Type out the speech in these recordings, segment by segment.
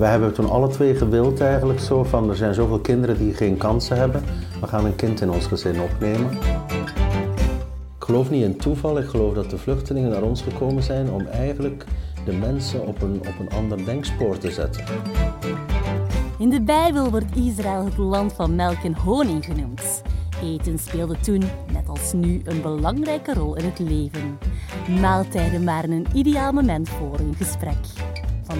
we hebben toen alle twee gewild eigenlijk zo van er zijn zoveel kinderen die geen kansen hebben. We gaan een kind in ons gezin opnemen. Ik geloof niet in toeval, ik geloof dat de vluchtelingen naar ons gekomen zijn om eigenlijk de mensen op een, op een ander denkspoor te zetten. In de Bijbel wordt Israël het land van melk en honing genoemd. Eten speelde toen, net als nu, een belangrijke rol in het leven. Maaltijden waren een ideaal moment voor een gesprek.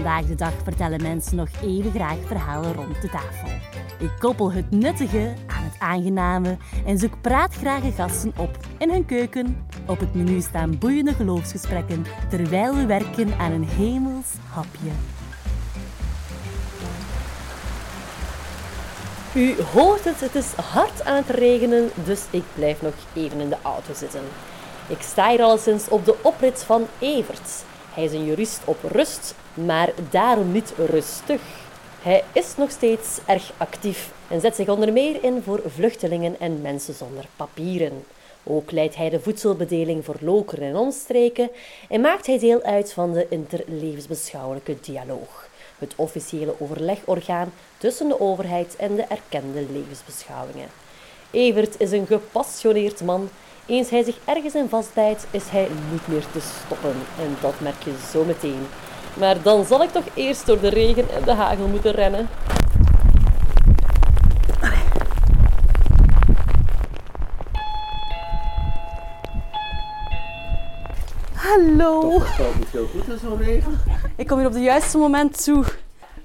Vandaag de dag vertellen mensen nog even graag verhalen rond de tafel. Ik koppel het nuttige aan het aangename en zoek praatgrage gasten op in hun keuken. Op het menu staan boeiende geloofsgesprekken terwijl we werken aan een hemels hapje. U hoort het, het is hard aan het regenen, dus ik blijf nog even in de auto zitten. Ik sta hier alleszins op de oprit van Evert. Hij is een jurist op rust, maar daarom niet rustig. Hij is nog steeds erg actief en zet zich onder meer in voor vluchtelingen en mensen zonder papieren. Ook leidt hij de voedselbedeling voor Lokeren en omstreken en maakt hij deel uit van de interlevensbeschouwelijke dialoog, het officiële overlegorgaan tussen de overheid en de erkende levensbeschouwingen. Evert is een gepassioneerd man. Eens hij zich ergens in vastbijt, is hij niet meer te stoppen. En dat merk je zo meteen. Maar dan zal ik toch eerst door de regen en de hagel moeten rennen. Hallo. Heel goed in zo'n regen. Ik kom hier op het juiste moment toe.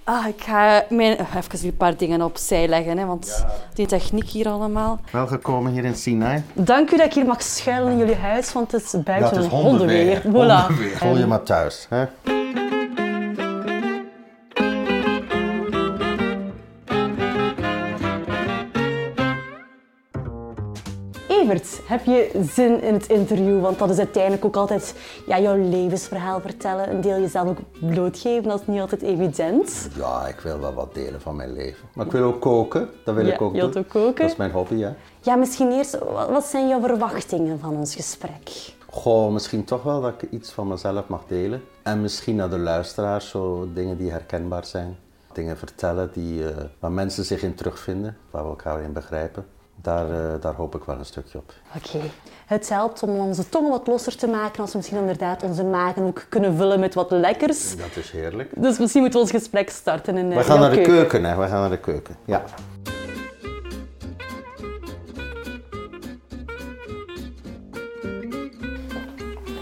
Ah, ik ga mijn, even een paar dingen opzij leggen, hè, want die techniek hier allemaal. Welgekomen hier in Sinai. Dank u dat ik hier mag schuilen in jullie huis, want het is buiten is een hondenweer. hondenweer. Voilà. Hondenweer. Voel je maar thuis. Hè? Evert, heb je zin in het interview? Want dat is uiteindelijk ook altijd ja, jouw levensverhaal vertellen. Een deel jezelf ook blootgeven, dat is niet altijd evident. Ja, ik wil wel wat delen van mijn leven. Maar ik wil ook koken. Dat wil Ja, ik ook je wilt doen. ook koken. Dat is mijn hobby, hè. Ja, misschien eerst, wat wat zijn jouw verwachtingen van ons gesprek? Goh, misschien toch wel dat ik iets van mezelf mag delen. En misschien naar de luisteraars zo dingen die herkenbaar zijn. Dingen vertellen die, eh, waar mensen zich in terugvinden, waar we elkaar in begrijpen. Daar, eh, daar hoop ik wel een stukje op. Oké. Het helpt om onze tongen wat losser te maken als we misschien inderdaad onze magen ook kunnen vullen met wat lekkers. Dat is heerlijk. Dus misschien moeten we ons gesprek starten in eh, We gaan jouw naar de keuken. keuken, hè. We gaan naar de keuken. Ja.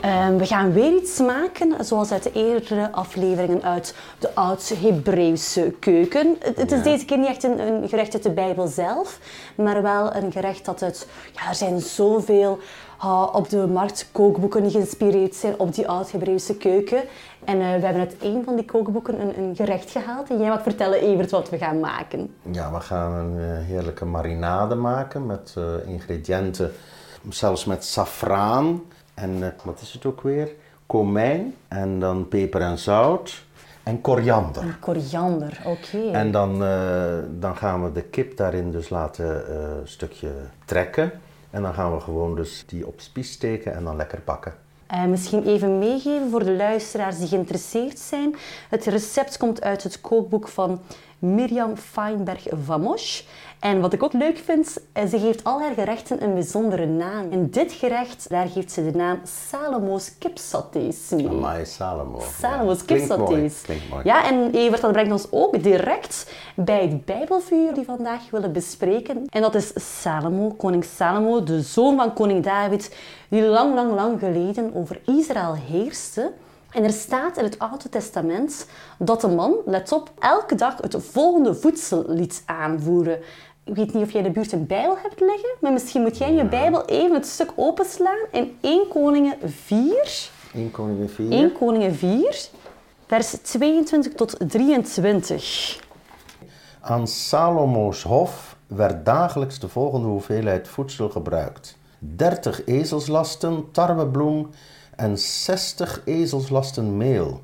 Ehm, we gaan weer iets maken, zoals uit de eerdere afleveringen uit de oud-Hebreeuwse keuken. Het, het is deze keer niet echt een, een gerecht uit de Bijbel zelf, maar wel een gerecht dat uit... Ja, er zijn zoveel ah, op de markt kookboeken die geïnspireerd zijn op die oud-Hebreeuwse keuken. En eh, we hebben uit een van die kookboeken een, een gerecht gehaald. En jij mag vertellen, Evert, wat we gaan maken. Ja, we gaan een eh, heerlijke marinade maken met eh, ingrediënten, zelfs met safraan en eh, wat is het ook weer? Komijn en dan peper en zout en koriander. Koriander, oké. En dan, eh, dan gaan we de kip daarin dus laten eh, een stukje trekken. En dan gaan we gewoon dus die op spies steken en dan lekker bakken. Eh, misschien even meegeven voor de luisteraars die geïnteresseerd zijn. Het recept komt uit het kookboek van Mirjam Feinberg Vamos. En wat ik ook leuk vind, eh, ze geeft al haar gerechten een bijzondere naam. En dit gerecht, daar geeft ze de naam Salomo's kipsatés mee. Amai Salomo. Salomo's Ja, klinkt mooi, kipsatés. Klinkt mooi. Ja, en Evert, dat brengt ons ook direct bij het Bijbelvuur die we vandaag willen bespreken. En dat is Salomo, koning Salomo, de zoon van koning David, die lang, lang, lang geleden over Israël heerste. En er staat in het Oude Testament dat de man, let op, elke dag het volgende voedsel liet aanvoeren. Ik weet niet of jij in de buurt een Bijbel hebt liggen, maar misschien moet jij je Bijbel even het stuk openslaan in 1 Koningen 4. 1 koningin 4. 1 Koningen 4, vers 22 tot 23. Aan Salomo's hof werd dagelijks de volgende hoeveelheid voedsel gebruikt. 30 ezelslasten tarwebloem en 60 ezelslasten meel.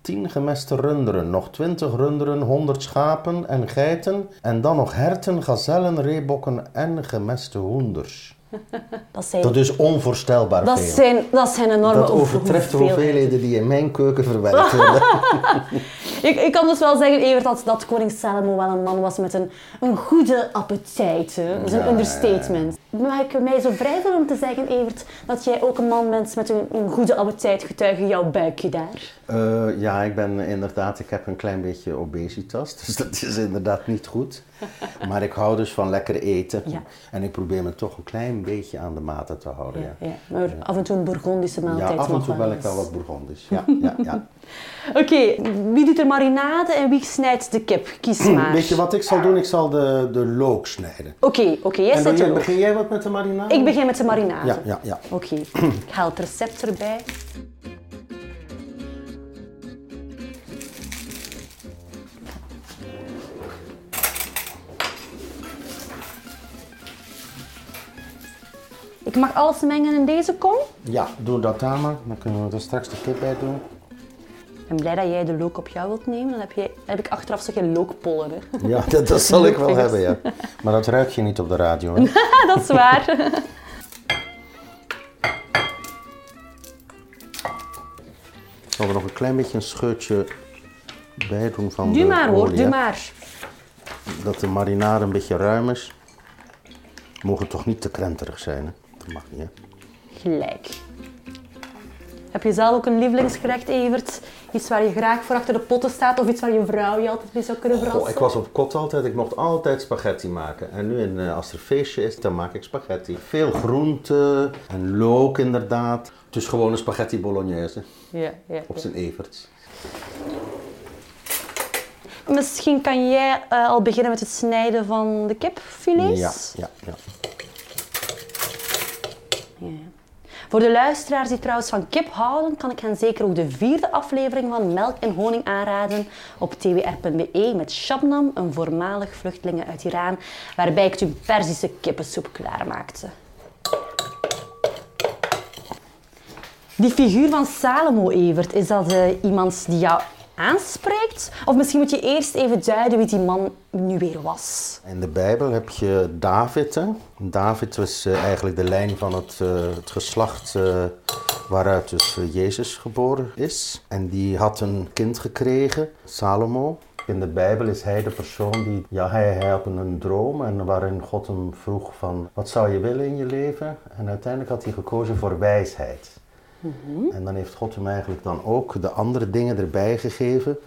10 gemeste runderen, nog 20 runderen, 100 schapen en geiten en dan nog herten, gazellen, reebokken en gemeste hoenders. Dat zijn, Dat is onvoorstelbaar dat veel. zijn, dat zijn enorme Dat overtreft de hoeveelheden. die in mijn keuken verwerkt worden. Ik, ik kan dus wel zeggen, Evert, dat, dat koning Salomo wel een man was met een, een goede appetijt. Hè. Dat is een Ja, ja, understatement. Mag ik mij zo vrij voelen om te zeggen, Evert, dat jij ook een man bent met een, een goede appetijt, getuige jouw buikje daar? Eh, ja, ik ben inderdaad, ik heb een klein beetje obesitas, dus dat is inderdaad niet goed. Maar ik hou dus van lekker eten. Ja. En ik probeer me toch een klein beetje aan de maten te houden. Ja, Ja, maar af en toe een Bourgondische ja. maaltijd af en toe wel ik wel wat Bourgondisch. Ja, ja, ja. Oké, wie doet er marinade en wie snijdt de kip? Kies maar. Weet je wat ik zal doen? Ik zal de, de look snijden. Oké, oké, jij zet begin jij wat met de marinade? Ik begin met de marinade. Ja, ja, ja. Oké, ik haal het recept erbij. Ik mag alles mengen in deze kom. Ja, doe dat daar maar. Dan kunnen we er straks de kip bij doen. Ik ben blij dat jij de look op jou wilt nemen. Dan heb, je, heb ik achteraf zo geen lookpollen. Hè. Ja, dat, dat zal ik wel hebben, ja. Maar dat ruik je niet op de radio, hè? dat is waar. Ik zal er nog een klein beetje een scheutje bij doen van Doe de maar hoor, doe maar. Dat de marinade een beetje ruim is. Mogen toch niet te krenterig zijn, hè? Mag niet, hè? Gelijk. Heb je zelf ook een lievelingsgerecht, Evert? Iets waar je graag voor achter de potten staat of iets waar je vrouw je altijd mee zou kunnen verrassen? Goh, ik was op kot altijd, ik mocht altijd spaghetti maken. En nu, in, eh, als er feestje is, dan maak ik spaghetti. Veel groente en look inderdaad. Het is gewoon een spaghetti bolognese, Ja, ja. op zijn everts. Misschien kan jij eh, al beginnen met het snijden van de kipfilets? Ja, ja. Ja. Voor de luisteraars die trouwens van kip houden, kan ik hen zeker ook de vierde aflevering van Melk en Honing aanraden op twr.be met Shabnam, een voormalig vluchtelingen uit Iran, waarbij ik toen Perzische kippensoep klaarmaakte. Die figuur van Salomo, Evert, is dat eh, iemand die jou aanspreekt? Of misschien moet je eerst even duiden wie die man nu weer was. In de Bijbel heb je David. Hè? David was eh, eigenlijk de lijn van het, eh, het geslacht eh, waaruit dus Jezus geboren is. En die had een kind gekregen, Salomo. In de Bijbel is hij de persoon die, ja, hij, hij had een droom en waarin God hem vroeg van, wat zou je willen in je leven? En uiteindelijk had hij gekozen voor wijsheid. En dan heeft God hem eigenlijk dan ook de andere dingen erbij gegeven.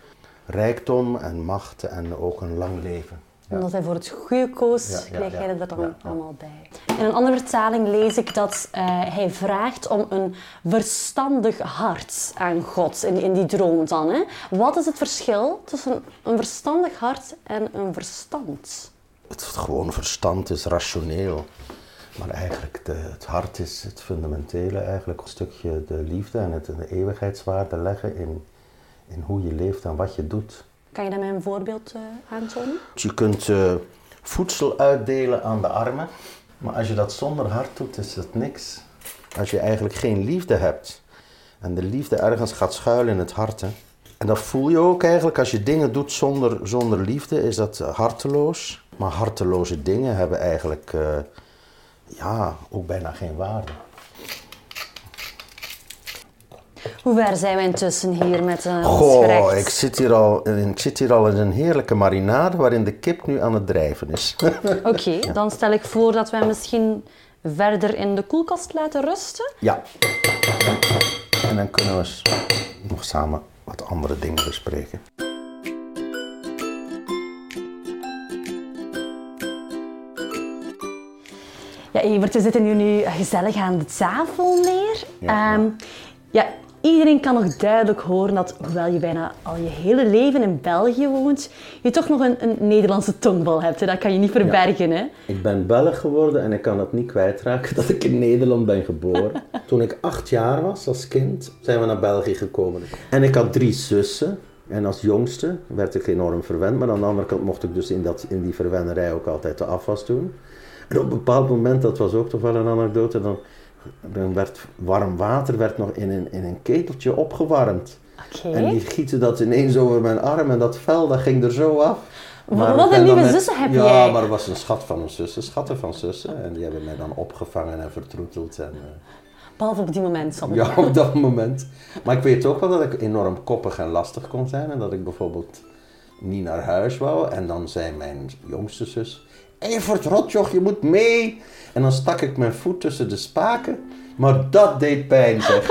Rijkdom en macht en ook een lang leven. Ja. Omdat hij voor het goede koos, Ja, ja. jij er dan allemaal bij. In een andere vertaling lees ik dat eh, hij vraagt om een verstandig hart aan God in, in die droom dan. Hè? Wat is het verschil tussen een verstandig hart en een verstand? Het gewone verstand is rationeel. Maar eigenlijk de, het hart is het fundamentele, eigenlijk een stukje de liefde en het de eeuwigheidswaarde leggen in, in hoe je leeft en wat je doet. Kan je daar mij een voorbeeld eh, aantonen? Je kunt eh, voedsel uitdelen aan de armen, maar als je dat zonder hart doet, is het niks. Als je eigenlijk geen liefde hebt en de liefde ergens gaat schuilen in het hart, hè, en dat voel je ook eigenlijk als je dingen doet zonder, zonder liefde, is dat harteloos. Maar harteloze dingen hebben eigenlijk eh, ja, ook bijna geen waarde. Hoe ver zijn we intussen hier met ons Goh, ik zit, hier al, in- ik zit hier al in een heerlijke marinade waarin de kip nu aan het drijven is. Oké, dan stel ik voor dat wij misschien verder in de koelkast laten rusten. Ja. En dan kunnen we nog samen wat andere dingen bespreken. Ja, Evert, we zitten hier nu gezellig aan de tafel neer. Ja, Ehm, ja, iedereen kan nog duidelijk horen dat, hoewel je bijna al je hele leven in België woont, je toch nog een, een Nederlandse tongval hebt. Hè? Dat kan je niet verbergen. Hè? Ik ben Belg geworden en ik kan het niet kwijtraken dat ik in Nederland ben geboren. Toen ik acht jaar was als kind, zijn we naar België gekomen. En ik had drie zussen. En als jongste werd ik enorm verwend, maar aan de andere kant mocht ik dus in, dat, in die verwennerij ook altijd de afwas doen. En op een bepaald moment, dat was ook toch wel een anekdote, dan, dan werd warm water werd nog in een, in een keteltje opgewarmd. En die gieten dat ineens over mijn arm en dat vel dat ging er zo af. Maar Wat een lieve zussen heb ja, jij. maar er was een schat van een zussen, schatten van zussen. En die hebben mij dan opgevangen en vertroeteld. En, eh, Behalve op die moment. ik ja, op dat moment. Maar ik weet ook wel dat ik enorm koppig en lastig kon zijn. En dat ik bijvoorbeeld niet naar huis wou. En dan zei mijn jongste zus... Evert, rotjoch, je moet mee. En dan stak ik mijn voet tussen de spaken. Maar dat deed pijn, zeg.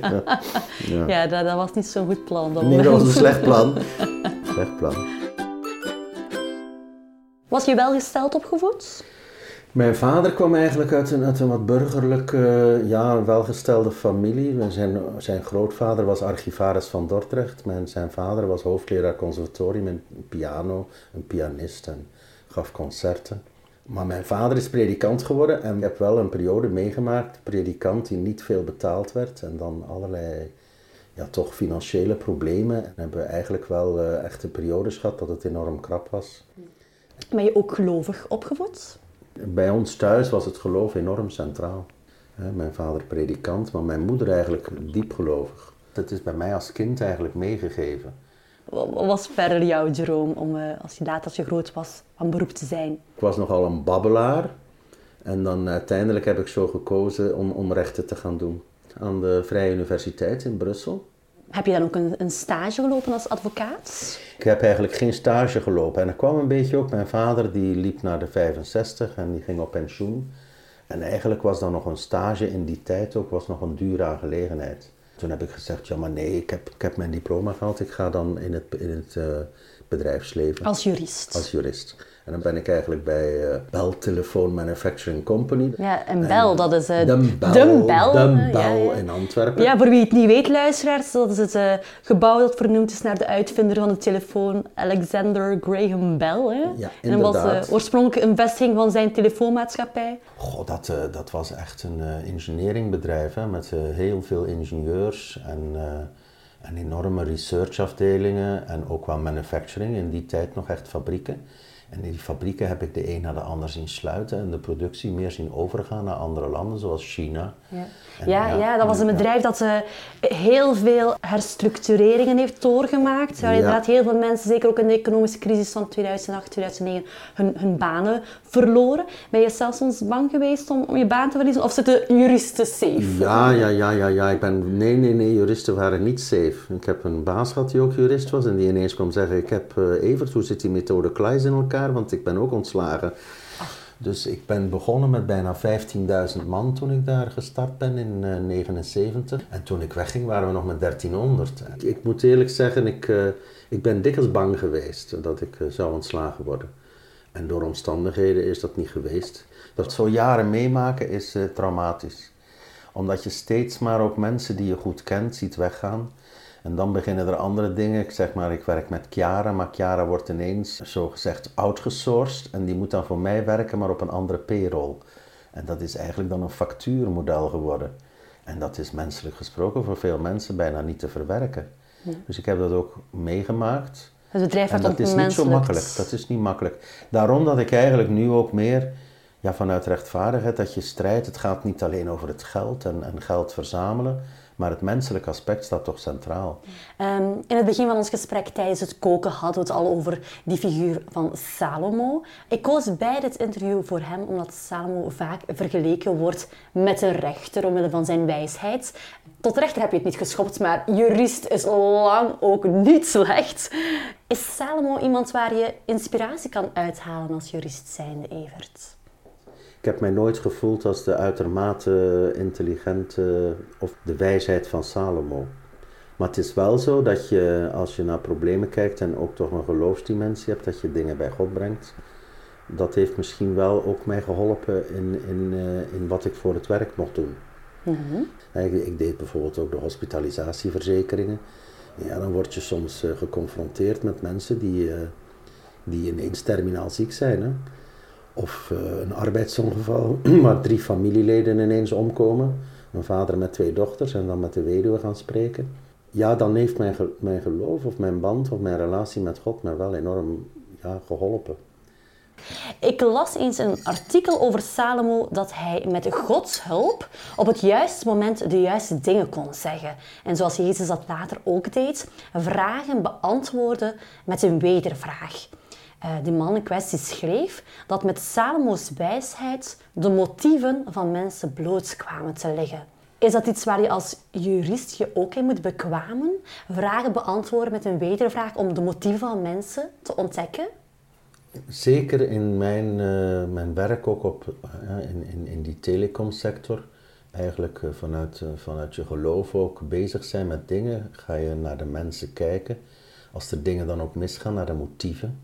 ja. Ja. Ja, dat, dat was niet zo'n goed plan. Dat Nee, dat was een slecht plan. Slecht plan. Was je welgesteld opgevoed? Mijn vader kwam eigenlijk uit een, uit een wat burgerlijke, ja, welgestelde familie. Zijn, zijn grootvader was archivaris van Dordrecht. Mijn, zijn vader was hoofdleraar conservatorium in piano, een pianist en gaf concerten. Maar mijn vader is predikant geworden en ik heb wel een periode meegemaakt, predikant die niet veel betaald werd en dan allerlei ja, toch financiële problemen. En hebben we eigenlijk wel eh, echte periodes gehad dat het enorm krap was. Ben je ook gelovig opgevoed? Bij ons thuis was het geloof enorm centraal. Mijn vader predikant, maar mijn moeder eigenlijk diep gelovig. Het is bij mij als kind eigenlijk meegegeven. Wat was verder jouw droom om, eh, als je later als je groot was, van beroep te zijn? Ik was nogal een babbelaar. En dan uiteindelijk heb ik zo gekozen om, om rechten te gaan doen. Aan de Vrije Universiteit in Brussel. Heb je dan ook een, een stage gelopen als advocaat? Ik heb eigenlijk geen stage gelopen. En dat kwam een beetje ook. Mijn vader die liep naar de 65 en die ging op pensioen. En eigenlijk was dan nog een stage in die tijd ook was nog een dure aangelegenheid. Toen heb ik gezegd, ja maar nee, ik heb, ik heb mijn diploma gehaald. Ik ga dan in het, in het eh, bedrijfsleven Als jurist. als jurist. En dan ben ik eigenlijk bij eh Bell Telephone Manufacturing Company. Ja, en Bel, dat is... eh, De Bell, de eh, Bell ja, ja. in Antwerpen. Ja, voor wie het niet weet, luisteraars, dat is het gebouw dat vernoemd is naar de uitvinder van de telefoon, Alexander Graham Bell. Hè? Ja, en dat was oorspronkelijk een vestiging van zijn telefoonmaatschappij. Goh, dat, eh, dat was echt een eh engineeringbedrijf hè, met heel veel ingenieurs en, eh, en enorme researchafdelingen en ook wel manufacturing, in die tijd nog echt fabrieken. En in die fabrieken heb ik de een na de ander zien sluiten en de productie meer zien overgaan naar andere landen, zoals China. Ja. En Ja, ja, ja, dat was een bedrijf dat eh, heel veel herstructureringen heeft doorgemaakt. Waar Ja. inderdaad heel veel mensen, zeker ook in de economische crisis van 2008, 2009, hun, hun banen verloren. Ben je zelfs soms bang geweest om, om je baan te verliezen? Of zitten juristen safe? Ja, ja, ja, ja, ja. Ik ben... Nee, nee, nee, juristen waren niet safe. Ik heb een baas gehad die ook jurist was en die ineens kwam zeggen, ik heb eh, Evert, hoe zit die methode Kleis in elkaar? Want ik ben ook ontslagen. Dus ik ben begonnen met bijna 15.000 man toen ik daar gestart ben in 1979. en toen ik wegging waren we nog met 1300. Ik moet eerlijk zeggen, ik, eh, ik ben dikwijls bang geweest dat ik eh, zou ontslagen worden. En door omstandigheden is dat niet geweest. Dat zo jaren meemaken is eh, traumatisch. Omdat je steeds maar ook mensen die je goed kent ziet weggaan. En dan beginnen er andere dingen. Ik zeg maar, ik werk met Chiara, maar Chiara wordt ineens zo gezegd outgesourced. En die moet dan voor mij werken, maar op een andere payroll. En dat is eigenlijk dan een factuurmodel geworden. En dat is menselijk gesproken voor veel mensen bijna niet te verwerken. Dus ik heb dat ook meegemaakt. Het bedrijf En dat is niet zo makkelijk. Dat is niet makkelijk. Daarom dat ik eigenlijk nu ook meer ja, vanuit rechtvaardigheid dat je strijdt. Het gaat niet alleen over het geld en, en geld verzamelen, maar het menselijke aspect staat toch centraal. Ehm, in het begin van ons gesprek tijdens het koken hadden we het al over die figuur van Salomo. Ik koos bij dit interview voor hem omdat Salomo vaak vergeleken wordt met een rechter omwille van zijn wijsheid. Tot rechter heb je het niet geschopt, maar jurist is lang ook niet slecht. Is Salomo iemand waar je inspiratie kan uithalen als jurist zijnde, Evert? Ik heb mij nooit gevoeld als de uitermate intelligente of de wijsheid van Salomo. Maar het is wel zo dat je, als je naar problemen kijkt en ook toch een geloofsdimensie hebt, dat je dingen bij God brengt. Dat heeft misschien wel ook mij geholpen in, in, eh, in wat ik voor het werk mocht doen. Ik, ik deed bijvoorbeeld ook de hospitalisatieverzekeringen. Ja, dan word je soms eh, geconfronteerd met mensen die, eh, die ineens terminaal ziek zijn. Hè? Of eh, een arbeidsongeval waar drie familieleden ineens omkomen. Een vader met twee dochters en dan met de weduwe gaan spreken. Ja, dan heeft mijn, mijn geloof of mijn band of mijn relatie met God mij wel enorm ja, geholpen. Ik las eens een artikel over Salomo dat hij met Gods hulp op het juiste moment de juiste dingen kon zeggen. En zoals Jezus dat later ook deed, vragen beantwoorden met een wedervraag. Uh, die man in kwestie schreef dat met Salomo's wijsheid de motieven van mensen bloot kwamen te liggen. Is dat iets waar je als jurist je ook in moet bekwamen? Vragen beantwoorden met een wedervraag om de motieven van mensen te ontdekken? Zeker in mijn, uh, mijn werk ook op, uh, in, in, in die telecomsector. Eigenlijk vanuit, vanuit je geloof ook bezig zijn met dingen. Ga je naar de mensen kijken. Als er dingen dan ook misgaan, naar de motieven.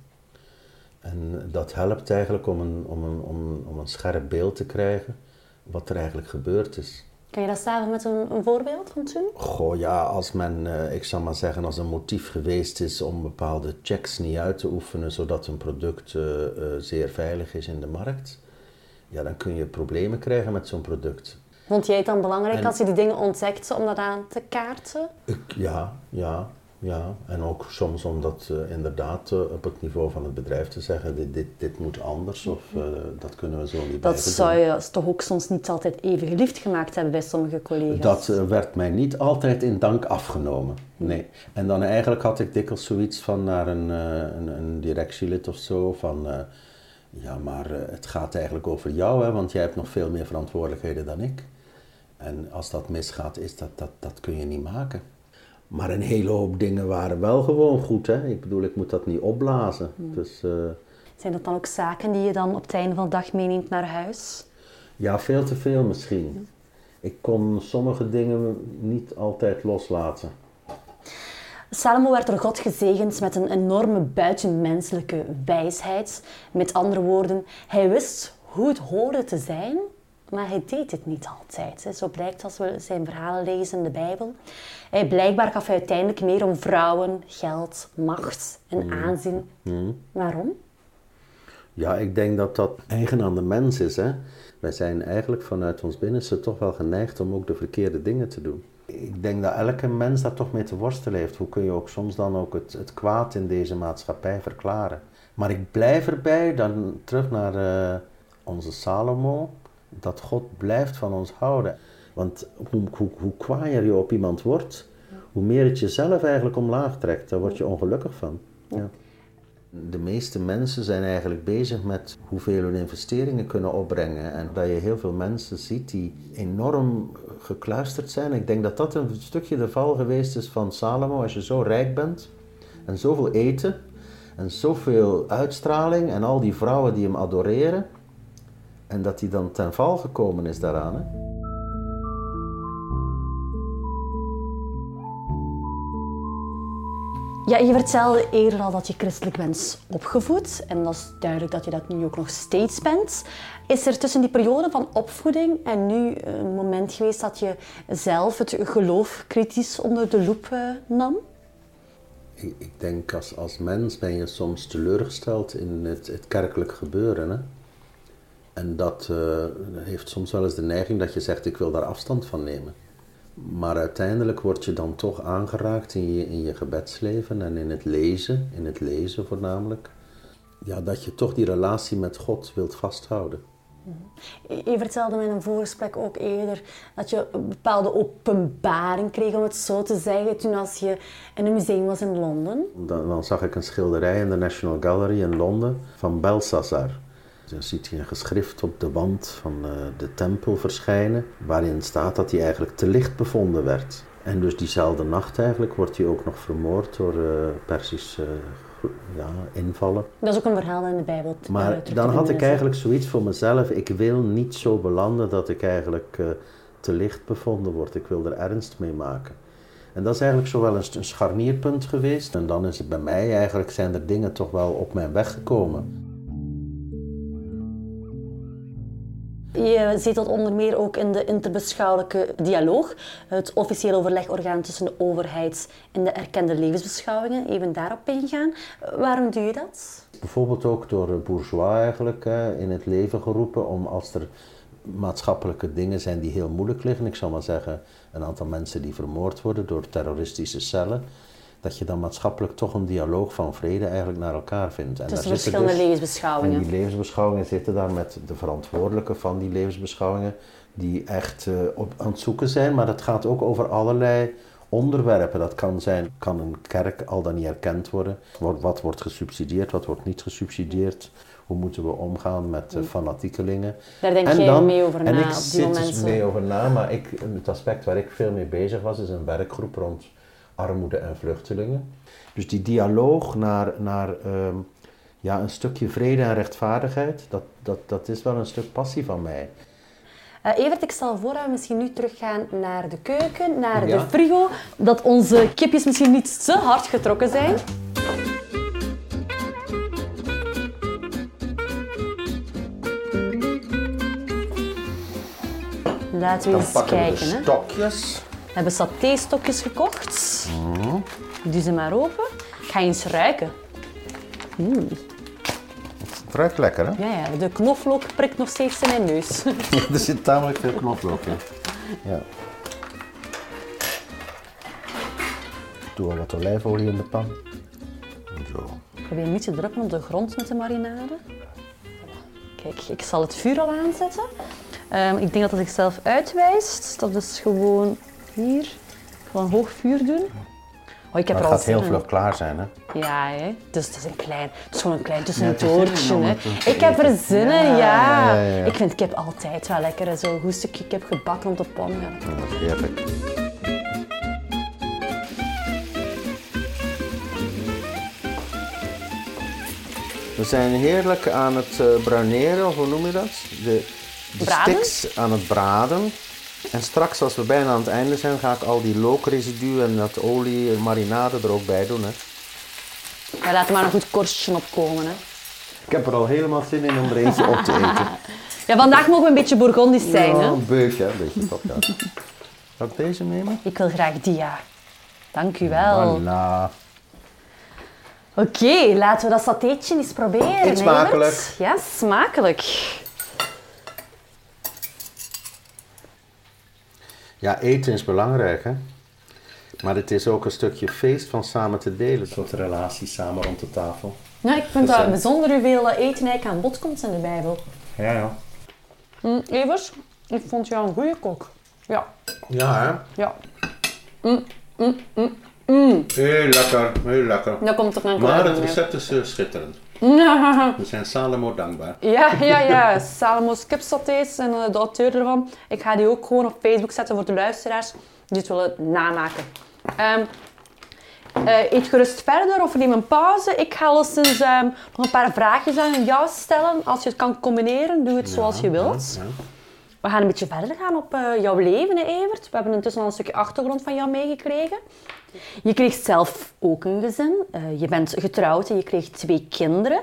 En dat helpt eigenlijk om een, om een, om, om een scherp beeld te krijgen wat er eigenlijk gebeurd is. Kan je dat staven met een, een, voorbeeld van toen? Goh, ja, als men, uh, ik zal maar zeggen, als een motief geweest is om bepaalde checks niet uit te oefenen, zodat een product uh, uh, zeer veilig is in de markt, ja, dan kun je problemen krijgen met zo'n product. Vond jij het dan belangrijk en, als je die dingen ontdekte om dat aan te kaarten? Ik, ja, ja, ja. En ook soms om dat inderdaad op het niveau van het bedrijf te zeggen, dit, dit, dit moet anders of dat kunnen we zo niet Dat zou je toch ook soms niet altijd even geliefd gemaakt hebben bij sommige collega's? Dat werd mij niet altijd in dank afgenomen, nee. En dan eigenlijk had ik dikwijls zoiets van naar een, een, een directielid of zo van... ja, maar het gaat eigenlijk over jou, hè, want jij hebt nog veel meer verantwoordelijkheden dan ik. En als dat misgaat, is dat, dat, dat kun je niet maken. Maar een hele hoop dingen waren wel gewoon goed. Hè? Ik bedoel, ik moet dat niet opblazen. Hmm. Dus, uh... Zijn dat dan ook zaken die je dan op het einde van de dag meeneemt naar huis? Ja, veel te veel misschien. Ik kon sommige dingen niet altijd loslaten. Salomo werd door God gezegend met een enorme buitenmenselijke wijsheid. Met andere woorden, hij wist hoe het hoorde te zijn maar hij deed het niet altijd. Zo blijkt als we zijn verhalen lezen in de Bijbel. Hij, blijkbaar gaf hij uiteindelijk meer om vrouwen, geld, macht en aanzien. Mm. Waarom? Ja, ik denk dat dat eigen aan de mens is. Hè? Wij zijn eigenlijk vanuit ons binnenste toch wel geneigd om ook de verkeerde dingen te doen. Ik denk dat elke mens daar toch mee te worstelen heeft. Hoe kun je ook soms dan ook het, het kwaad in deze maatschappij verklaren? Maar ik blijf erbij, dan terug naar uh, onze Salomo dat God blijft van ons houden. Want hoe, hoe, hoe kwaaier je op iemand wordt, hoe meer het jezelf eigenlijk omlaag trekt. Daar word je ongelukkig van. Ja. De meeste mensen zijn eigenlijk bezig met hoeveel hun investeringen kunnen opbrengen. En dat je heel veel mensen ziet die enorm gekluisterd zijn. Ik denk dat dat een stukje de val geweest is van Salomo. Als je zo rijk bent en zoveel eten en zoveel uitstraling en al die vrouwen die hem adoreren en dat hij dan ten val gekomen is daaraan. Hè? Ja, je vertelde eerder al dat je christelijk bent opgevoed. En dat is duidelijk dat je dat nu ook nog steeds bent. Is er tussen die periode van opvoeding en nu een moment geweest dat je zelf het geloof kritisch onder de loep nam? Ik, ik denk als, als mens ben je soms teleurgesteld in het, het kerkelijk gebeuren. Hè? En dat uh, heeft soms wel eens de neiging dat je zegt, ik wil daar afstand van nemen. Maar uiteindelijk word je dan toch aangeraakt in je, in je gebedsleven en in het lezen, in het lezen voornamelijk. Ja, dat je toch die relatie met God wilt vasthouden. Je vertelde me in een voorgesprek ook eerder dat je een bepaalde openbaring kreeg, om het zo te zeggen, toen als je in een museum was in Londen. Dan, dan zag ik een schilderij in de National Gallery in Londen van Belshazzar. Dan ziet hij een geschrift op de wand van uh, de tempel verschijnen, waarin staat dat hij eigenlijk te licht bevonden werd. En dus diezelfde nacht eigenlijk wordt hij ook nog vermoord door uh, Persische uh, ja, invallen. Dat is ook een verhaal in de Bijbel. Maar dan had ik eigenlijk zoiets voor mezelf, ik wil niet zo belanden dat ik eigenlijk te licht bevonden word. Ik wil er ernst mee maken. En dat is eigenlijk zo wel een, een scharnierpunt geweest. En dan is het bij mij eigenlijk, zijn er dingen toch wel op mijn weg gekomen. Je ziet dat onder meer ook in de interbeschouwelijke dialoog, het officieel overlegorgaan tussen de overheid en de erkende levensbeschouwingen. Even daarop ingaan. Waarom doe je dat? Bijvoorbeeld ook door bourgeois eigenlijk in het leven geroepen om als er maatschappelijke dingen zijn die heel moeilijk liggen, ik zal maar zeggen een aantal mensen die vermoord worden door terroristische cellen, dat je dan maatschappelijk toch een dialoog van vrede eigenlijk naar elkaar vindt. En Tussen verschillende dus, levensbeschouwingen. En die levensbeschouwingen zitten daar met de verantwoordelijken van die levensbeschouwingen, die echt uh, op, aan het zoeken zijn, maar dat gaat ook over allerlei onderwerpen. Dat kan zijn, kan een kerk al dan niet erkend worden? Wat, wordt gesubsidieerd, wat wordt niet gesubsidieerd? Hoe moeten we omgaan met uh, fanatiekelingen? Daar denk jij mee over en na ik op die zit dus mee over na, maar ik, het aspect waar ik veel mee bezig was, is een werkgroep rond armoede en vluchtelingen. Dus die dialoog naar, naar ehm, ja, een stukje vrede en rechtvaardigheid, dat, dat, dat is wel een stuk passie van mij. Uh, Evert, ik stel voor dat we misschien nu teruggaan naar de keuken, naar Ja. de frigo. Dat onze kipjes misschien niet te hard getrokken zijn. Laten we Dan eens pakken we kijken. de stokjes. We hebben satéstokjes gekocht. Doe ze maar open. Ik ga eens ruiken. Het ruikt lekker, hè? Ja, ja, de knoflook prikt nog steeds in mijn neus. er zit tamelijk veel knoflook in. Ja. Ik doe al wat olijfolie in de pan. Zo. Probeer niet te druppen op de grond met de marinade. Kijk, ik zal het vuur al aanzetten. Ehm, ik denk dat het zichzelf uitwijst. Dat is gewoon hier. Gewoon hoog vuur doen. Oh, ik heb Maar het gaat heel vlug klaar zijn, hè? Ja, hè. dus het is een klein, het is gewoon een klein tussendoortje. hè. Ik heb er zin in, Ja. Ik vind kip altijd wel lekker. Zo'n goed stukje kip gebakken op de pan. Ja. Dat is heerlijk. We zijn heerlijk aan het eh, bruineren, of hoe noem je dat? De, de Braden? sticks aan het braden. En straks, als we bijna aan het einde zijn, ga ik al die lookresidu en dat olie en marinade er ook bij doen. Hè. Ja, laat er maar een goed korstje op komen. Hè. Ik heb er al helemaal zin in om er eentje op te eten. Ja, vandaag mogen we een beetje Bourgondisch zijn. Ja, Hè. een beetje, hè, een beetje top, ja. Zal ik deze nemen? Ik wil graag die, ja. Dank u wel. Voilà. Oké, laten we dat satéetje eens proberen. Eet smakelijk. Ja, smakelijk. Ja, eten is belangrijk, hè. Maar het is ook een stukje feest van samen te delen. Een soort relatie samen rond de tafel. Ja, ik vind Dus, dat eh, bijzonder hoeveel eten eigenlijk aan bod komt in de Bijbel. Ja, ja. Hm, Evers, ik vond jou een goede kok. Ja, Ja, hè. ja. Heel lekker, heel lekker. Dan komt er een Maar het recept is eh, schitterend. We zijn Salomo dankbaar. Ja, ja, ja. Salomo's kipsatés en eh, de auteur ervan. Ik ga die ook gewoon op Facebook zetten voor de luisteraars die het willen namaken. Ehm, eh, eet gerust verder of neem een pauze. Ik ga alleszins ehm, nog een paar vraagjes aan jou stellen. Als je het kan combineren, doe het zoals je wilt. Ja, ja. We gaan een beetje verder gaan op eh, jouw leven, Evert. We hebben intussen al een stukje achtergrond van jou meegekregen. Je kreeg zelf ook een gezin. Eh, je bent getrouwd en je kreeg twee kinderen.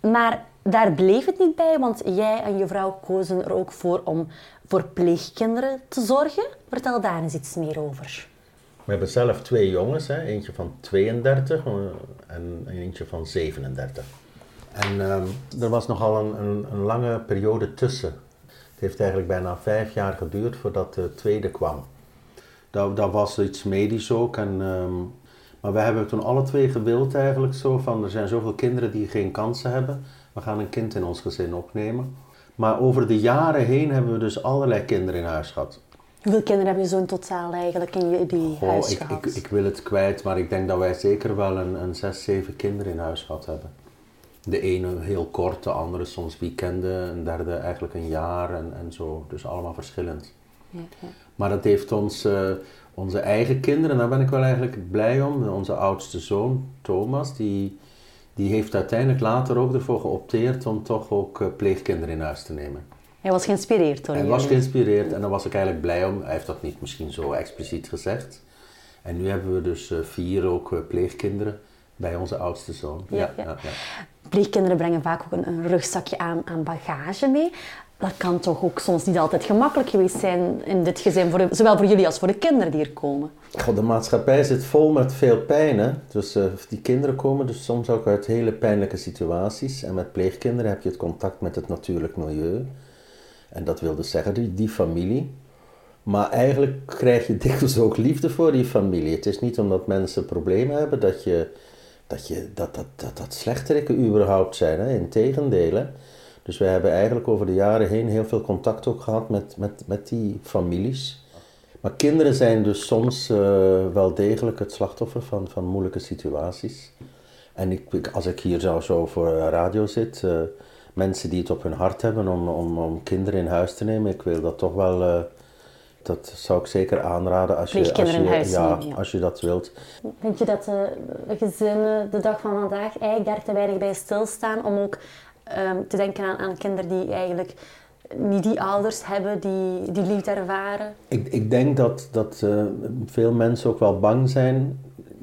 Maar daar bleef het niet bij, want jij en je vrouw kozen er ook voor om voor pleegkinderen te zorgen. Vertel daar eens iets meer over. We hebben zelf twee jongens, hè. eentje van 32 eh, en eentje van 37. En ehm, er was nogal een, een, een lange periode tussen. Het heeft eigenlijk bijna vijf jaar geduurd voordat de tweede kwam. Dat, dat was iets medisch ook. En, ehm, maar we hebben toen alle twee gewild eigenlijk zo van, er zijn zoveel kinderen die geen kansen hebben. We gaan een kind in ons gezin opnemen. Maar over de jaren heen hebben we dus allerlei kinderen in huis gehad. Hoeveel kinderen heb je zo in totaal eigenlijk in die Goh, huis ik, gehad? ik, ik wil het kwijt, maar ik denk dat wij zeker wel een, een zes, zeven kinderen in huis gehad hebben. De ene heel kort, de andere soms weekenden, een derde eigenlijk een jaar en, en zo. Dus allemaal verschillend. Ja, ja. Maar dat heeft ons, eh, onze eigen kinderen, daar ben ik wel eigenlijk blij om. Onze oudste zoon, Thomas, die, die heeft uiteindelijk later ook ervoor geopteerd om toch ook eh, pleegkinderen in huis te nemen. Hij was geïnspireerd door Hij was geïnspireerd en daar was ik eigenlijk blij om. Hij heeft dat niet misschien zo expliciet gezegd. En nu hebben we dus eh, vier ook pleegkinderen bij onze oudste zoon. Ja, ja. Pleegkinderen brengen vaak ook een, een rugzakje aan, aan bagage mee. Dat kan toch ook soms niet altijd gemakkelijk geweest zijn in dit gezin, voor zowel voor jullie als voor de kinderen die er komen. God, de maatschappij zit vol met veel pijn. Dus eh, die kinderen komen dus soms ook uit hele pijnlijke situaties. En met pleegkinderen heb je het contact met het natuurlijk milieu. En dat wil dus zeggen, die, die familie. Maar eigenlijk krijg je dikwijls ook liefde voor die familie. Het is niet omdat mensen problemen hebben dat je, dat, je, dat, dat, dat, dat slechterikken überhaupt zijn. Hè? Integendeel. Dus we hebben eigenlijk over de jaren heen heel veel contact ook gehad met, met, met die families. Maar kinderen zijn dus soms eh, wel degelijk het slachtoffer van, van moeilijke situaties. En ik, als ik hier zo, voor radio zit, eh, mensen die het op hun hart hebben om, om, om kinderen in huis te nemen, ik wil dat toch wel, eh, dat zou ik zeker aanraden als je, als je, huis ja, nemen, ja. als je dat wilt. Vind je dat de gezinnen de dag van vandaag eigenlijk daar te weinig bij stilstaan om ook ehm, te denken aan, aan kinderen die eigenlijk niet die ouders hebben die die liefde ervaren? Ik, ik denk dat, dat eh, veel mensen ook wel bang zijn.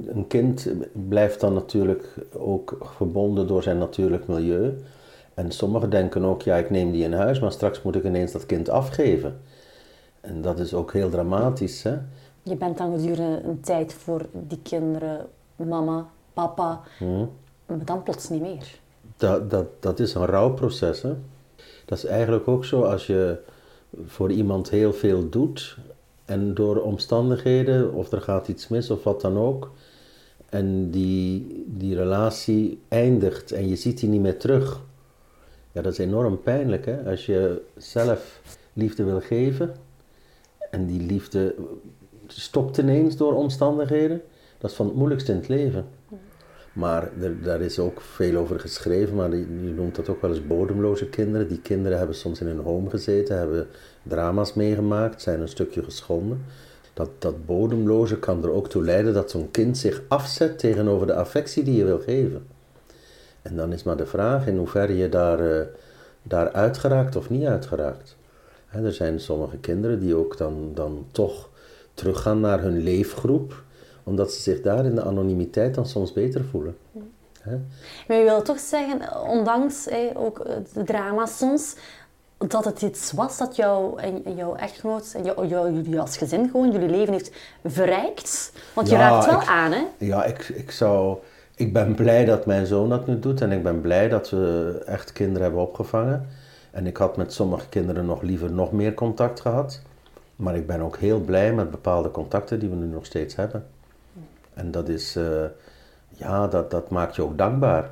Een kind blijft dan natuurlijk ook verbonden door zijn natuurlijk milieu. En sommigen denken ook, ja, ik neem die in huis, maar straks moet ik ineens dat kind afgeven. En dat is ook heel dramatisch, hè? Je bent dan gedurende een tijd voor die kinderen mama, papa, maar dan plots niet meer. Dat, dat, dat is een rouwproces, hè? Dat is eigenlijk ook zo als je voor iemand heel veel doet en door omstandigheden, of er gaat iets mis of wat dan ook, en die, die relatie eindigt en je ziet die niet meer terug. Ja, dat is enorm pijnlijk, hè? Als je zelf liefde wil geven en die liefde stopt ineens door omstandigheden, dat is van het moeilijkste in het leven. Maar er, daar is ook veel over geschreven, maar je noemt dat ook wel eens bodemloze kinderen. Die kinderen hebben soms in een home gezeten, hebben drama's meegemaakt, zijn een stukje geschonden. Dat, dat bodemloze kan er ook toe leiden dat zo'n kind zich afzet tegenover de affectie die je wil geven. En dan is maar de vraag in hoeverre je daar, eh, daar uitgeraakt of niet uitgeraakt. Er zijn sommige kinderen die ook dan, dan toch teruggaan naar hun leefgroep, omdat ze zich daar in de anonimiteit dan soms beter voelen. Maar je wil toch zeggen, ondanks ook eh, de drama soms, dat het iets was dat jou en en jouw echtgenoot en jou, jou, jullie als gezin gewoon jullie leven heeft verrijkt? Want je Ja, raakt wel ik- aan, hè? Ja, ik, ik zou... Ik ben blij dat mijn zoon dat nu doet en ik ben blij dat we echt kinderen hebben opgevangen. En ik had met sommige kinderen nog liever nog meer contact gehad. Maar ik ben ook heel blij met bepaalde contacten die we nu nog steeds hebben. En dat is... eh, ja, dat, dat maakt je ook dankbaar.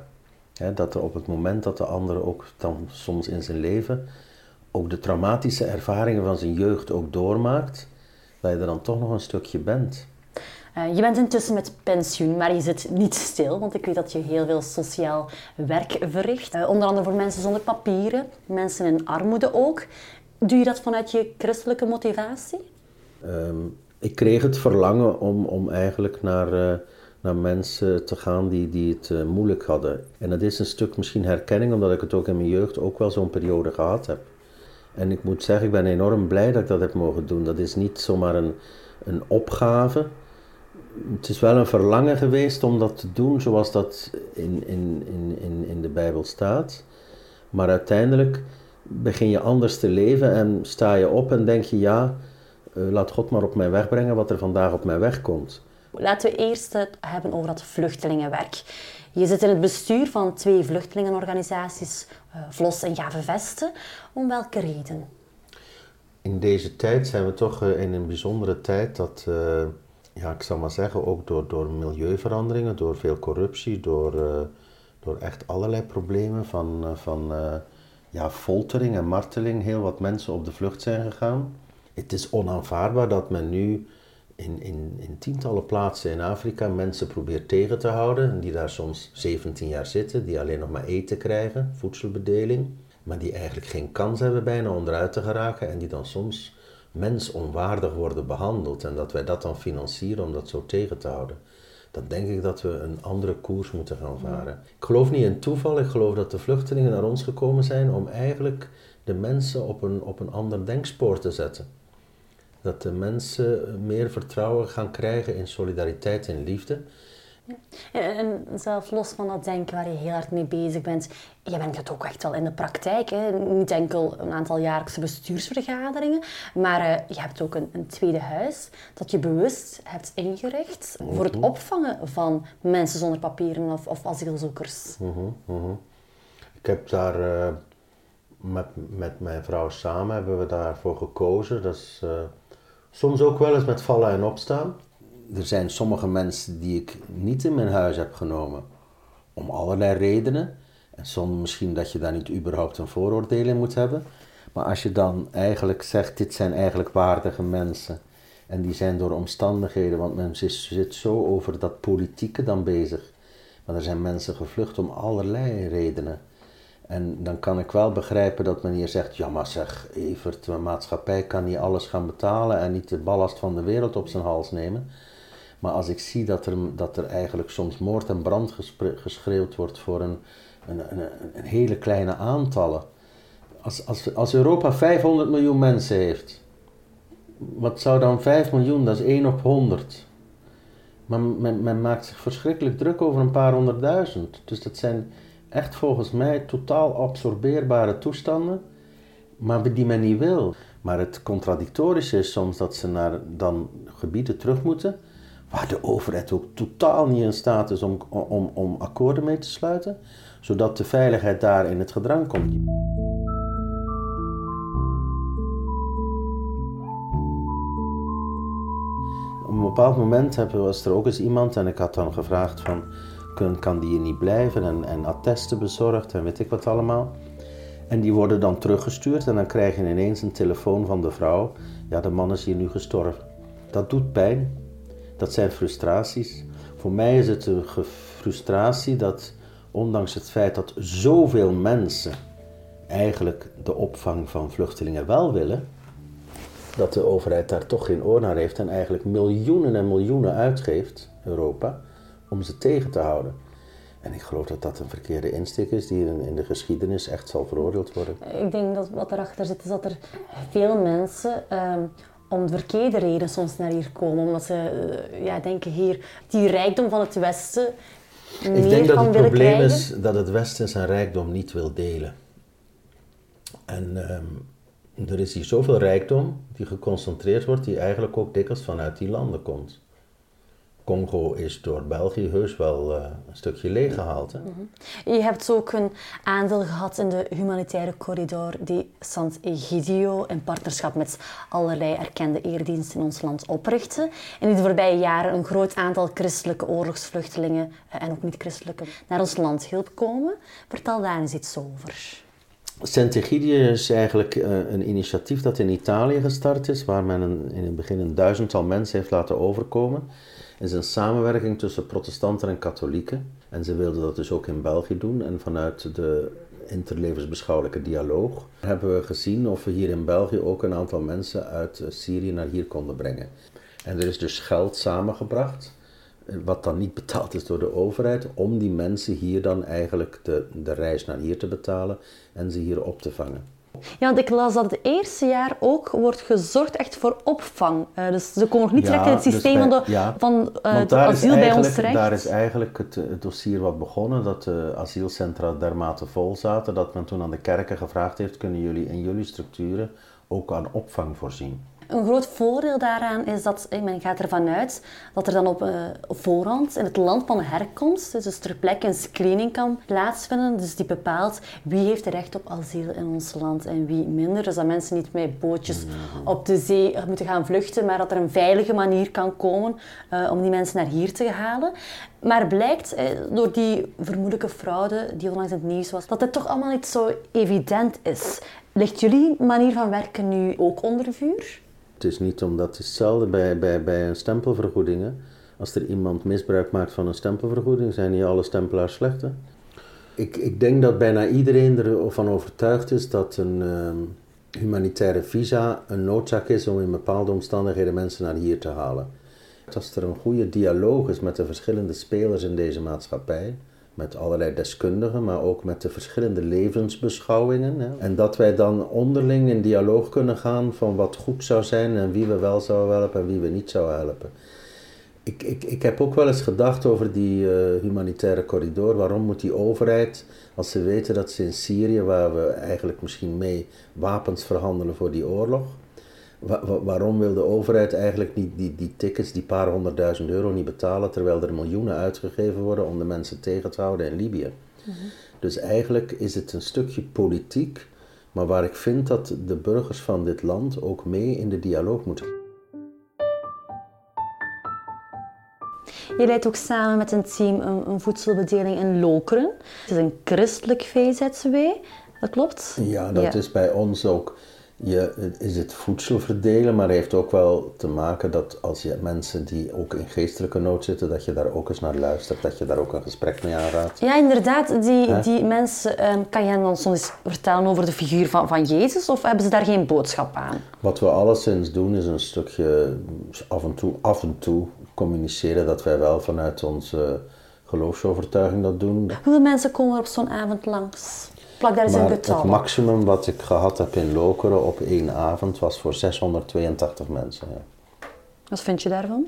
Hè, dat er op het moment dat de andere ook dan soms in zijn leven ook de traumatische ervaringen van zijn jeugd ook doormaakt, dat je er dan toch nog een stukje bent. Eh, je bent intussen met pensioen, maar je zit niet stil, want ik weet dat je heel veel sociaal werk verricht. Eh, onder andere voor mensen zonder papieren, mensen in armoede ook. Doe je dat vanuit je christelijke motivatie? Ehm, ik kreeg het verlangen om, om eigenlijk naar, eh, naar mensen te gaan die, die het moeilijk hadden. En dat is een stuk misschien herkenning, omdat ik het ook in mijn jeugd ook wel zo'n periode gehad heb. En ik moet zeggen, ik ben enorm blij dat ik dat heb mogen doen. Dat is niet zomaar een, een opgave. Het is wel een verlangen geweest om dat te doen zoals dat in, in, in, in, in de Bijbel staat. Maar uiteindelijk begin je anders te leven en sta je op en denk je, ja, eh, laat God maar op mij wegbrengen wat er vandaag op mij wegkomt. Laten we eerst het hebben over dat vluchtelingenwerk. Je zit in het bestuur van twee vluchtelingenorganisaties, eh, Vlos en Gave Vesten. Om welke reden? In deze tijd zijn we toch eh, in een bijzondere tijd dat, eh, ja, ik zal maar zeggen, ook door, door milieuveranderingen, door veel corruptie, door, eh, door echt allerlei problemen van, eh, van eh, ja, foltering en marteling, heel wat mensen op de vlucht zijn gegaan. Het is onaanvaardbaar dat men nu in, in, in tientallen plaatsen in Afrika mensen probeert tegen te houden, en die daar soms 17 jaar zitten, die alleen nog maar eten krijgen, voedselbedeling, maar die eigenlijk geen kans hebben bijna onderuit te geraken en die dan soms mensonwaardig worden behandeld en dat wij dat dan financieren om dat zo tegen te houden. Dan denk ik dat we een andere koers moeten gaan varen. Ik geloof niet in toeval, ik geloof dat de vluchtelingen naar ons gekomen zijn om eigenlijk de mensen op een, op een ander denkspoor te zetten. Dat de mensen meer vertrouwen gaan krijgen in solidariteit en liefde. En, en zelf los van dat denken waar je heel hard mee bezig bent, je bent het ook echt wel in de praktijk. Hè? Niet enkel een aantal jaarlijkse bestuursvergaderingen, maar eh, je hebt ook een, een tweede huis dat je bewust hebt ingericht voor het opvangen van mensen zonder papieren of, of asielzoekers. Ik heb daar eh, met, met mijn vrouw samen hebben we daarvoor gekozen. Dat is eh, soms ook wel eens met vallen en opstaan. Er zijn sommige mensen die ik niet in mijn huis heb genomen. Om allerlei redenen. En soms misschien dat je daar niet überhaupt een vooroordeel in moet hebben. Maar als je dan eigenlijk zegt, dit zijn eigenlijk waardige mensen. En die zijn door omstandigheden, want men zit zo over dat politieke dan bezig. Maar er zijn mensen gevlucht om allerlei redenen. En dan kan ik wel begrijpen dat men hier zegt: ja, maar zeg, Evert, de maatschappij kan niet alles gaan betalen en niet de ballast van de wereld op zijn hals nemen. Maar als ik zie dat er, dat er eigenlijk soms moord en brand geschreeuwd wordt voor een, een, een, een hele kleine aantallen. Als, als, als Europa 500 miljoen mensen heeft, wat zou dan 5 miljoen, dat is 1 op 100. Maar men, men maakt zich verschrikkelijk druk over een paar honderdduizend. Dus dat zijn echt volgens mij totaal absorbeerbare toestanden, maar die men niet wil. Maar het contradictorische is soms dat ze naar dan gebieden terug moeten waar de overheid ook totaal niet in staat is om, om, om akkoorden mee te sluiten, zodat de veiligheid daar in het gedrang komt. Op een bepaald moment was er ook eens iemand en ik had dan gevraagd van kan die hier niet blijven en, en attesten bezorgd en weet ik wat allemaal. En die worden dan teruggestuurd en dan krijg je ineens een telefoon van de vrouw. Ja, de man is hier nu gestorven. Dat doet pijn. Dat zijn frustraties. Voor mij is het een frustratie dat, ondanks het feit dat zoveel mensen eigenlijk de opvang van vluchtelingen wel willen, dat de overheid daar toch geen oor naar heeft en eigenlijk miljoenen en miljoenen uitgeeft, Europa, om ze tegen te houden. En ik geloof dat dat een verkeerde insteek is die in, de geschiedenis echt zal veroordeeld worden. Ik denk dat wat erachter zit is dat er veel mensen ehm, om de verkeerde reden soms naar hier komen. Omdat ze uh, ja, denken hier, die rijkdom van het Westen meer Ik denk dat het probleem is dat het Westen zijn rijkdom niet wil delen. En ehm, er is hier zoveel rijkdom die geconcentreerd wordt, die eigenlijk ook dikwijls vanuit die landen komt. Congo is door België heus wel uh, een stukje leeggehaald. Hè? Mhm. Je hebt ook een aandeel gehad in de humanitaire corridor die Sant-Egidio in partnerschap met allerlei erkende eerdiensten in ons land oprichtte. En die de voorbije jaren een groot aantal christelijke oorlogsvluchtelingen uh, en ook niet-christelijke naar ons land hielp komen. Vertel daar eens iets over. Sant'Egidio is eigenlijk uh, een initiatief dat in Italië gestart is, waar men in het begin een duizendtal mensen heeft laten overkomen is een samenwerking tussen protestanten en katholieken. En ze wilden dat dus ook in België doen. En vanuit de interlevensbeschouwelijke dialoog hebben we gezien of we hier in België ook een aantal mensen uit Syrië naar hier konden brengen. En er is dus geld samengebracht, wat dan niet betaald is door de overheid, om die mensen hier dan eigenlijk de, de reis naar hier te betalen en ze hier op te vangen. Ja, want ik las dat het eerste jaar ook wordt gezorgd echt voor opvang. Uh, dus ze komen nog niet direct in het dus systeem van, de, van uh, het asiel bij ons terecht. Daar is eigenlijk het, het, dossier wat begonnen, dat de asielcentra dermate vol zaten, dat men toen aan de kerken gevraagd heeft, kunnen jullie in jullie structuren ook aan opvang voorzien? Een groot voordeel daaraan is dat men gaat ervan uit dat er dan op, uh, voorhand in het land van herkomst, dus ter plekke een screening kan plaatsvinden. Dus die bepaalt wie heeft recht op asiel in ons land en wie minder. Dus dat mensen niet met bootjes op de zee moeten gaan vluchten, maar dat er een veilige manier kan komen uh, om die mensen naar hier te halen. Maar blijkt eh, door die vermoedelijke fraude die onlangs in het nieuws was, dat het toch allemaal niet zo evident is. Ligt jullie manier van werken nu ook onder vuur? Het is niet omdat het hetzelfde bij, bij, bij een stempelvergoedingen. Als er iemand misbruik maakt van een stempelvergoeding, zijn niet alle stempelaars slechte. Ik, ik denk dat bijna iedereen ervan overtuigd is dat een ehm, humanitaire visa een noodzaak is om in bepaalde omstandigheden mensen naar hier te halen. Als er een goede dialoog is met de verschillende spelers in deze maatschappij, met allerlei deskundigen, maar ook met de verschillende levensbeschouwingen. Hè. En dat wij dan onderling in dialoog kunnen gaan van wat goed zou zijn en wie we wel zouden helpen en wie we niet zouden helpen. Ik, ik, ik heb ook wel eens gedacht over die eh, humanitaire corridor. Waarom moet die overheid, als ze weten dat ze in Syrië, waar we eigenlijk misschien mee wapens verhandelen voor die oorlog, waarom wil de overheid eigenlijk niet die, die tickets, die paar honderdduizend euro niet betalen, terwijl er miljoenen uitgegeven worden om de mensen tegen te houden in Libië? Mhm. Dus eigenlijk is het een stukje politiek, maar waar ik vind dat de burgers van dit land ook mee in de dialoog moeten. Je leidt ook samen met een team een, een voedselbedeling in Lokeren. Het is een christelijk VZW, dat klopt? Ja, dat is bij ons ook Je, is het voedsel verdelen, maar heeft ook wel te maken dat als je mensen die ook in geestelijke nood zitten, dat je daar ook eens naar luistert, dat je daar ook een gesprek mee aanraadt. Ja, inderdaad. Die, die mensen, ehm, kan jij dan soms vertellen over de figuur van, van Jezus of hebben ze daar geen boodschap aan? Wat we alleszins doen is een stukje af en toe, af en toe communiceren dat wij wel vanuit onze geloofsovertuiging dat doen. Hoeveel mensen komen er op zo'n avond langs? Plak daar eens een getal Het maximum wat ik gehad heb in Lokeren op één avond was voor 682 mensen. Ja. Wat vind je daarvan?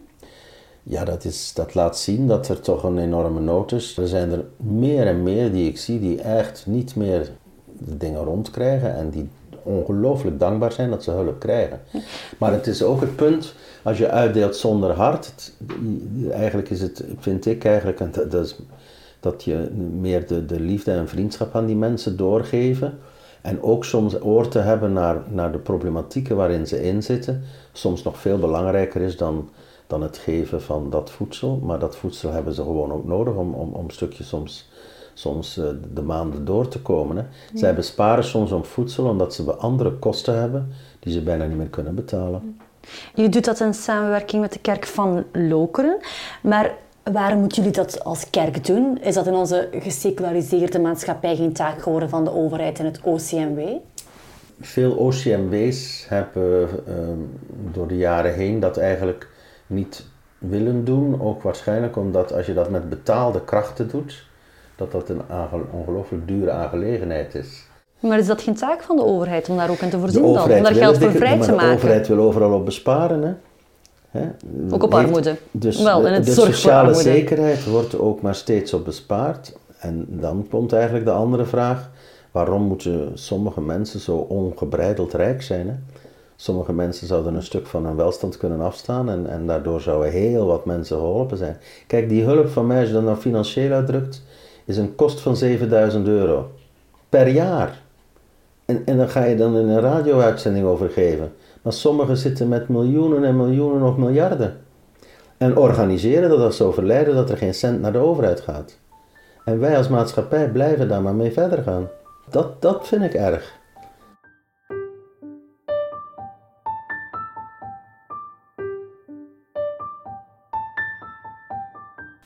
Ja, dat, is, dat laat zien dat er toch een enorme nood is. Er zijn er meer en meer die ik zie die echt niet meer de dingen rondkrijgen en die ongelooflijk dankbaar zijn dat ze hulp krijgen. Maar het is ook het punt, als je uitdeelt zonder hart, eigenlijk is het, vind ik eigenlijk, dat, is, dat je meer de, de liefde en vriendschap aan die mensen doorgeven. En ook soms oor te hebben naar, naar de problematieken waarin ze inzitten, soms nog veel belangrijker is dan, dan het geven van dat voedsel. Maar dat voedsel hebben ze gewoon ook nodig om, om, om stukjes soms soms eh, de maanden door te komen. Hè. Zij besparen soms om voedsel omdat ze andere kosten hebben die ze bijna niet meer kunnen betalen. Je doet dat in samenwerking met de kerk van Lokeren, maar waarom moeten jullie dat als kerk doen? Is dat in onze geseculariseerde maatschappij geen taak geworden van de overheid en het OCMW? Veel OCMW's hebben ehm, door de jaren heen dat eigenlijk niet willen doen. Ook waarschijnlijk omdat als je dat met betaalde krachten doet, dat dat een ongelooflijk dure aangelegenheid is. Maar is dat geen taak van de overheid om daar ook in te voorzien dan? Om daar geld voor vrij te maken? De overheid wil overal op besparen. Hè? Hè? Ook op armoede. Dus Wel, en het de sociale zekerheid wordt ook maar steeds op bespaard. En dan komt eigenlijk de andere vraag. Waarom moeten sommige mensen zo ongebreideld rijk zijn? Hè? Sommige mensen zouden een stuk van hun welstand kunnen afstaan en, en daardoor zouden heel wat mensen geholpen zijn. Kijk, die hulp van mij, als je dat nou financieel uitdrukt, is een kost van 7000 euro per jaar. En, en dan ga je dan in een radio-uitzending over geven. Maar sommigen zitten met miljoenen en miljoenen of miljarden. En organiseren dat als zo verleiden dat er geen cent naar de overheid gaat. En wij als maatschappij blijven daar maar mee verder gaan. Dat, dat vind ik erg.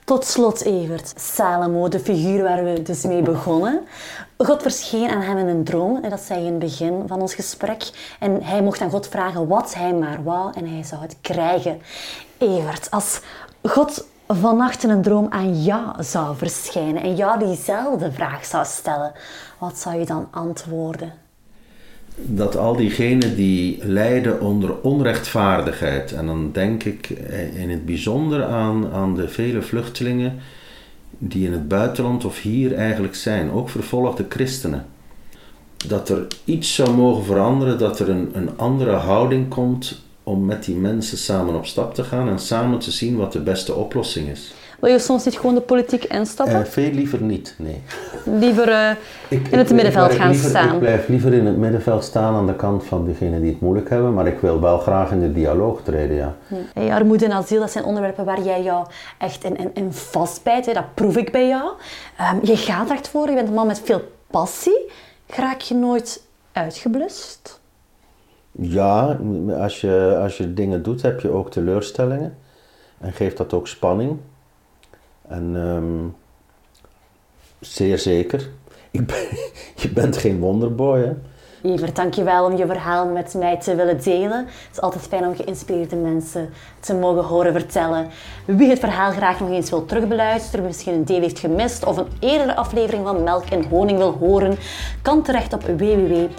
Tot slot, Evert, Salomo, de figuur waar we dus mee begonnen. God verscheen aan hem in een droom, dat zei je in het begin van ons gesprek. En hij mocht aan God vragen wat hij maar wou en hij zou het krijgen. Evert, als God vannacht in een droom aan jou zou verschijnen en jou diezelfde vraag zou stellen, wat zou je dan antwoorden? dat al diegenen die lijden onder onrechtvaardigheid, en dan denk ik in het bijzonder aan, aan de vele vluchtelingen die in het buitenland of hier eigenlijk zijn, ook vervolgde christenen, dat er iets zou mogen veranderen, dat er een, een andere houding komt om met die mensen samen op stap te gaan en samen te zien wat de beste oplossing is. Wil je soms niet gewoon de politiek instappen? Uh, veel liever niet, nee. Liever uh, in het middenveld gaan staan? Ik blijf liever in het middenveld staan aan de kant van diegenen die het moeilijk hebben, maar ik wil wel graag in de dialoog treden, ja. Hey, armoede en asiel, dat zijn onderwerpen waar jij jou echt in, in, in vastbijt, hè? dat proef ik bij jou. Um, je gaat echt voor, je bent een man met veel passie. Raak je nooit uitgeblust? Ja, als je, als je dingen doet, heb je ook teleurstellingen. En geeft dat ook spanning. En um, zeer zeker. Ik je bent geen wonderboy, hè? Evert, dankjewel om je verhaal met mij te willen delen. Het is altijd fijn om geïnspireerde mensen te mogen horen vertellen. Wie het verhaal graag nog eens wil terugbeluisteren, misschien een deel heeft gemist of een eerdere aflevering van Melk en Honing wil horen, kan terecht op www.twr.be.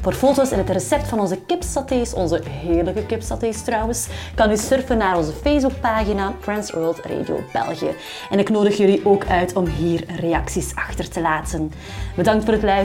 Voor foto's en het recept van onze kipsatés, onze heerlijke kipsatés trouwens, kan u surfen naar onze Facebookpagina Trans World Radio België. En ik nodig jullie ook uit om hier reacties achter te laten. Bedankt voor het